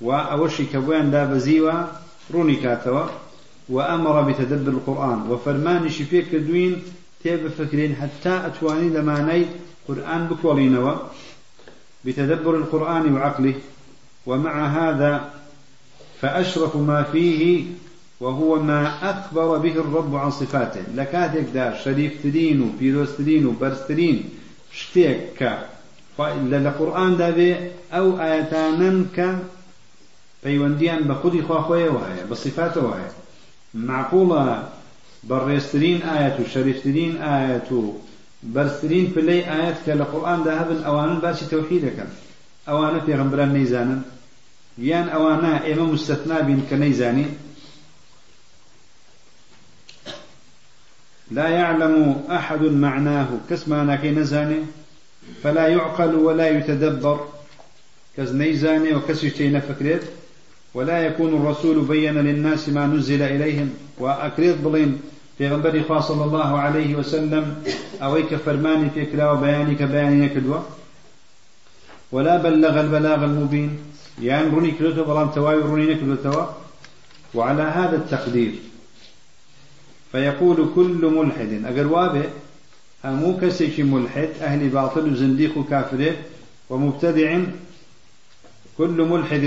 Speaker 1: وأوشي كبوان دا بزيوا روني كاتوا وأمر بتدبر القرآن. وفرمان شفيك دوين تيب فكرين حتى أتواني لماني قرآن بكولينوا. بتدبر القرآن وعقله. ومع هذا فأشرف ما فيه وهو ما أخبر به الرب عن صفاته. لكاتك دار شريف تدين وبيروس تدين شتيك للقرآن دابي أو آياتانا ك پەیوەندیان بە خودی خواخۆیەوە هەیە بە صفاتەوە هەیە معقوڵە بەڕێستترین ئاەت و شەریفترین ئاەت و بەرزترین پلەی ئاەت کە لە قورآاندا هەبن ئەوانن باسی تەوحی دەکەن ئەوانە پێغمبران نەیزانن یان ئەوانە ئێمە مستەثنا بین کە نەیزانی لا يعلم أحد معناه. كسما ناكي نزاني؟ فلا يعقل ولا يتدبر. كز نيزاني وكسي فكرت ولا يكون الرسول بين للناس ما نزل إليهم. وأكريت بلين. في غنبري صلى الله عليه وسلم. أويك فرماني في كلا وبيانك بياني كدوة ولا بلغ البلاغ المبين. يعني روني كلوتو بلان تواي روني كلوتو وعلى هذا التقدير. فيقول كل ملحد. أقر وابه. أمو كسيك ملحد أهل باطل وزنديق وكافر ومبتدع كل ملحد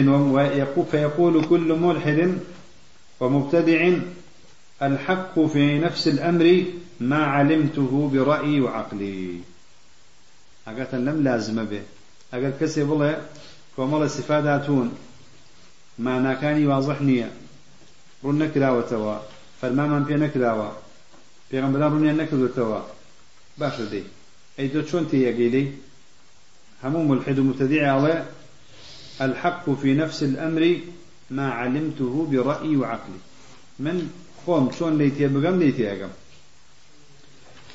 Speaker 1: فيقول كل ملحد ومبتدع الحق في نفس الأمر ما علمته برأيي وعقلي أقلت لم لازم به أقل كسي بله كومال استفاداتون ما ناكاني واضح نية رون نكراوة توا فرماما بي نكراوة بيغمبران رون نكراوة باش دي. أي دو شون تيجي همو ملحد ومبتدع عليه الحق في نفس الأمر ما علمته برأيي وعقلي. من قوم شون ليتي بقم ليتي أقم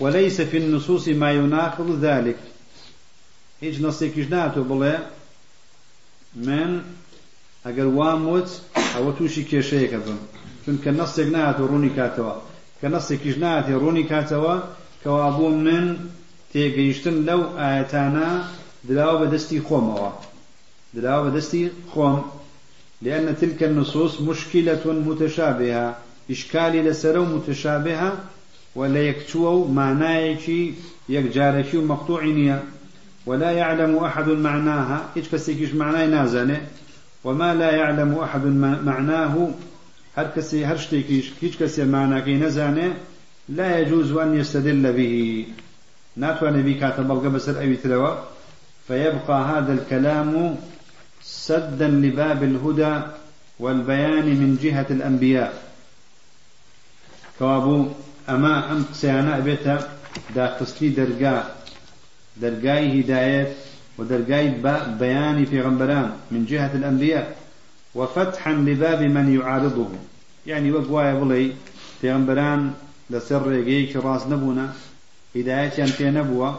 Speaker 1: وليس في النصوص ما يناقض ذلك. هيج نصي كجناتو بلا من أقل واموت أو توشي كيشيك بم. چون كنص ناتو روني كاتوا كنص كجناتي روني كاتوا كوابو من تيجيشتن لو آيتانا دلاو بدستي خوموا دلاوة دستي خوم لأن تلك النصوص مشكلة متشابهة إشكالي لسرو متشابهة ولا يكتوو معنايكي يكجاركي ومقطوعينيا ولا يعلم أحد معناها إيش كسيكيش معناي نازنة. وما لا يعلم أحد معناه هر كسي هر شتيكيش كيش كسي معناكي نزانه لا يجوز أن يستدل به. ناتواني بي كاتب القبسر أي تلوى. فيبقى هذا الكلام سدا لباب الهدى والبيان من جهة الأنبياء. كوابو أما أم قسيانا بيتا دا قسلي درقاء درقاي هداية ودرقاي بيان في غنبران من جهة الأنبياء. وفتحا لباب من يعارضه. يعني وقوايا بلي في غنبران لەسەر ڕێگەیەکی ڕاست نەبوونە هیدایەتیان پێ نەبووە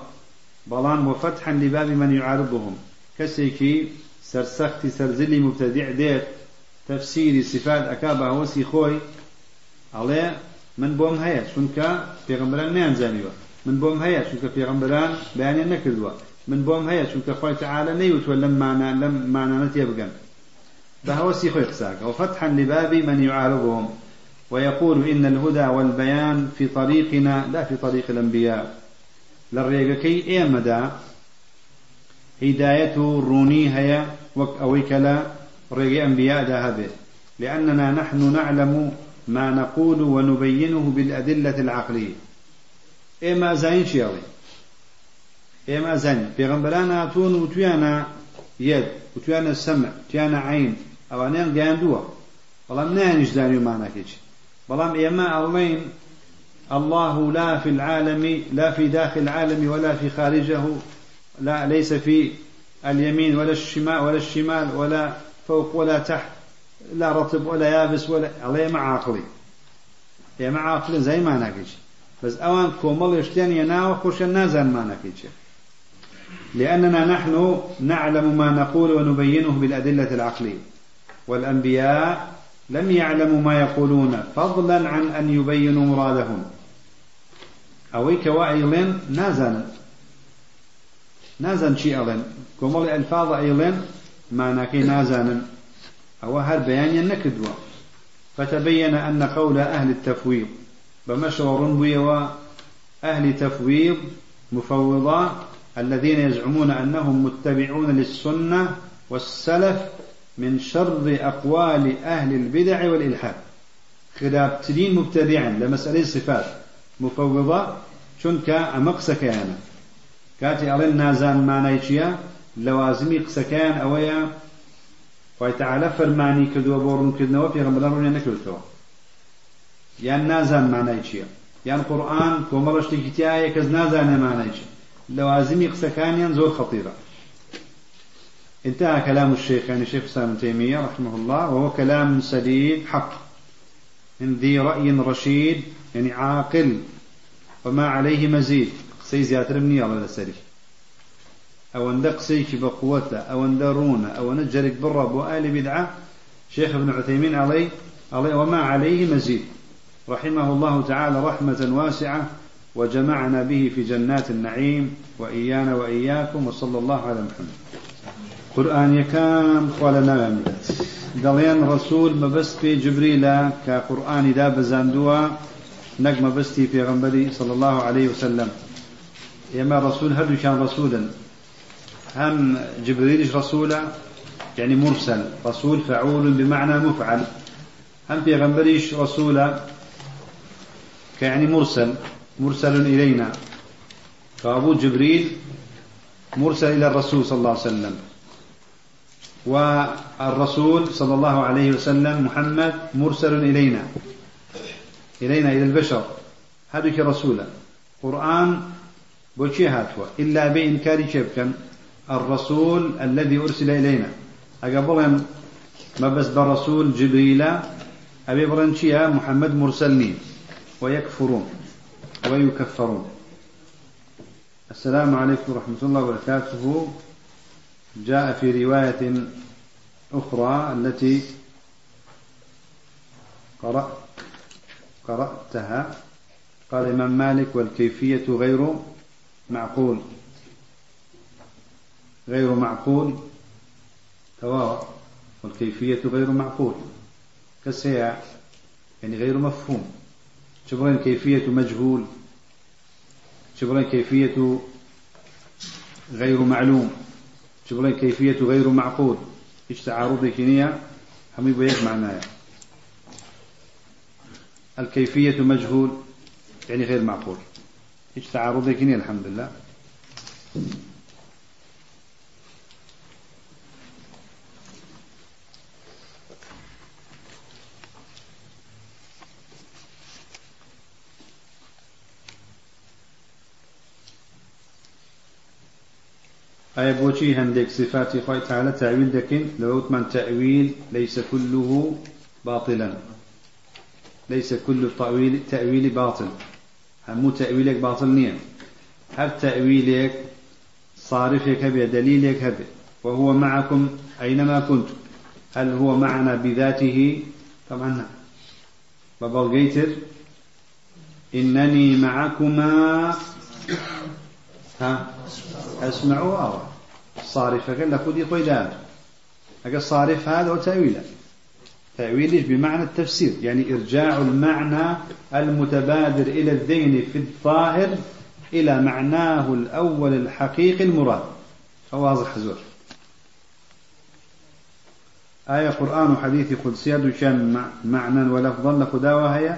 Speaker 1: بەڵام وەفەتحەن لبابی من یعارضهم کەسێکی سەرسەختی سەرزلی مبتەدیع دێت تەفسیری صفات ئەکا بە هەوەسی خۆی ئەڵێ من بۆم هەیە چونکە پێغمبران نیانزانیوە من بۆم هەیە چونکە پێغمبران بەیانێ نەکردووە. من بۆم هەیە چونکە خۆی تعاالە نەیوتوە لەم مانان لەم مانانە تێ بگەن بە هەوەسی خۆی قساکە. وفتحا لبابی من يعارضهم. ويقول إن الهدى والبيان في طريقنا لا في طريق الأنبياء. للريقكي إيمدا هداية روني هيا أويكلا ريق أنبياء ذهبه لأننا نحن نعلم ما نقول ونبينه بالأدلة العقلية. إما زين شيالي إما زين. بيغمبران هاتون وتيانا يد وتيانا سمع وتيانا عين. أو أنيان قاندوا. بەڵام نانیش زانی و ماناکێکی بەڵام ئێمە ئەڵێن الله لا في العالم لا في داخل العالم ولا في خارجه لا ليس في اليمين ولا الشمال ولا الشمال ولا فوق ولا تحت لا رطب ولا يابس ولا الله مع عقلي يا مع عقل زي ما ناكيش بس أوان كومل يشتين يناو خوش النازل ما ناكيش لأننا نحن نعلم ما نقول ونبينه بالأدلة العقلية. والأنبياء لم يعلموا ما يقولون فضلا عن أن يبينوا مرادهم. أويك نازل نازن. شيء ألين كومل ألفاظ أيلين ما ناكي نازن. أو هر بيان نكدوا فتبين أن قول أهل التفويض بمشور بيوا أهل تفويض مفوضة الذين يزعمون أنهم متبعون للسنة والسلف من شر أقوال أهل البدع والإلحاد. خلاف تدين مبتدعا لمسألة الصفات مفوضة شنك أمق سكيانا كاتي ألين نازان ما نيشيا لوازمي قسكان أويا خی تعالە فەرمانی کردووە بۆ ڕوونکردنەوە پێغەمبەران ڕوونیان نەکردەوە یان نازان چییە؟ یان قورآن کۆمەڵە شتێکی تایە کەس نازانێ مانای چی لەوازمی قسەکانیان زۆر خەطیرە انتهى كلام الشيخ يعني شيخ سام تيمية رحمه الله وهو كلام سديد حق. من ذي رأي رشيد يعني عاقل. وما عليه مزيد. قصي زيادة مني الله لسري أو أن قسيك بقوته أو أن رونه أو أن جرك بالرب وآل بدعة. شيخ ابن عثيمين عليه عليه وما عليه مزيد. رحمه الله تعالى رحمة واسعة وجمعنا به في جنات النعيم وإيانا وإياكم وصلى الله على محمد. قال يملت دليان رسول مبست في جبريل كقرآن دا بزاندوا نجم بستي في غنبري صلى الله عليه وسلم. يما رسول هل كان رسولا هم جبريل رسولا يعني مرسل. رسول فعول بمعنى مفعل. هم بيغمبريش رسولا كيعني مرسل. مرسل إلينا فأبو جبريل مرسل إلى الرسول صلى الله عليه وسلم. والرسول صلى الله عليه وسلم محمد مرسل إلينا. إلينا إلى البشر. هذا رسولا قرآن بوشي هاتوا. إلا بإنكار شبكا. الرسول الذي أرسل إلينا. أقبل ما بس برسول جبريل أبي برنشيا محمد مرسلني. ويكفرون. ويكفرون. السلام عليكم ورحمة الله وبركاته. جاء في رواية أخرى التي قرأت قرأتها. قال الإمام مالك والكيفية غير معقول. غير معقول. تواضع. والكيفية غير معقول. كالسياع يعني غير مفهوم. شبرين كيفية مجهول. شبرين كيفية غير معلوم. شبرين كيفية غير معقول. إيش تعارض كنية هم بيك معناها الكيفية مجهول يعني غير معقول. إيش تعارض كنية الحمد لله. أي بوشي هندك صفات خوي تعالى تأويل دكين لو من تأويل ليس كله باطلا. ليس كل تأويل تأويل باطل. هم تأويلك باطل نية هل تأويلك صارفك هبه دليلك هبه وهو معكم أينما كنتم. هل هو معنا بذاته؟ طبعا بابا جيتر إنني معكما ها؟ أسمع وأرى صارف قال لك ودي قيدان أقول صارف هذا وتأويله تأويله بمعنى التفسير. يعني إرجاع المعنى المتبادر إلى الذهن في الظاهر إلى معناه الأول الحقيقي المراد. واضح زور. آية قرآن وحديث قدسية دوشان معنى ولفظا لخداوة هي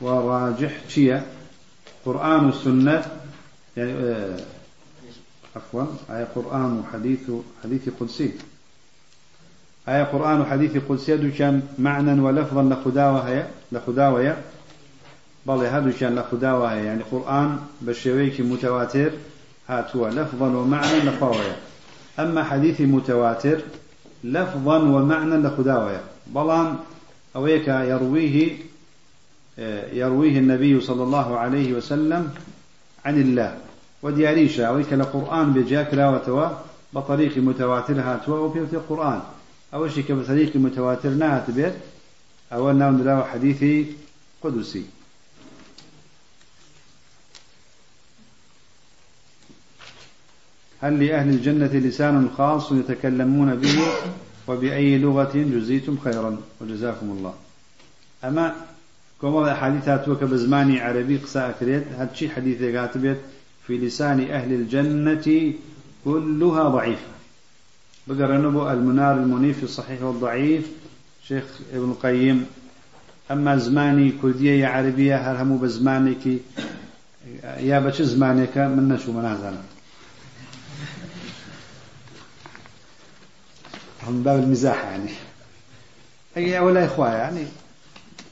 Speaker 1: وراجح شيء قرآن والسنة يعني آه عفوا آية قرآن وحديث حديث قدسي. آية قرآن وحديث قدسي دوشان معنى ولفظا لخداوة لخداوة هي بل هذا كان لخداوة يعني قرآن بشويك متواتر هاتوا. لفظا ومعنى لخوايا أما حديث متواتر لفظا ومعنى لخداوة بلان أويك يرويه يرويه النبي صلى الله عليه وسلم عن الله. ودياريشا أويك لقرآن بجاك راوتوا بطريق متواتر هاتوا وفي القرآن. أول شيء بطريق متواتر نهات بيت أول نوم حديث قدسي. هل لأهل الجنة لسان خاص يتكلمون به وبأي لغة جزيتم خيرا؟ وجزاكم الله. أما كما حديثات توك بزماني عربي قصاء كريت هادشي حديث كاتبت في لسان أهل الجنة كلها ضعيفة. بقر نبو المنار المنيف في الصحيح والضعيف شيخ ابن القيم. أما زماني كردية يا عربية هل همو بزمانك؟ يا بش زمانك؟ من نشو منازلنا من باب المزاح يعني. أي ولا إخوة يعني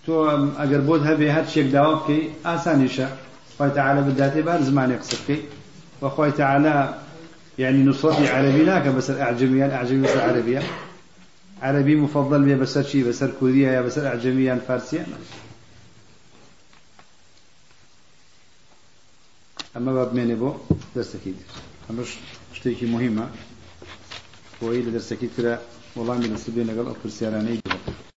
Speaker 1: تو أجر بود هبي هاد شيء داوك كي آسان يشاء خوي تعالى بداتي بار زمان يقصدك وخوي تعالى يعني نصرتي عربي لا بس الأعجمية الأعجمية بس العربية عربي مفضل بيا بس شيء بس كوريا يا بس أعجمية فارسية أما باب مين بو درس أكيد أما شتيكي مهمة. بۆی لە دەرسەکەی ترە وەڵامی لەسبێ لەگەڵ ئەو پرسیارانەی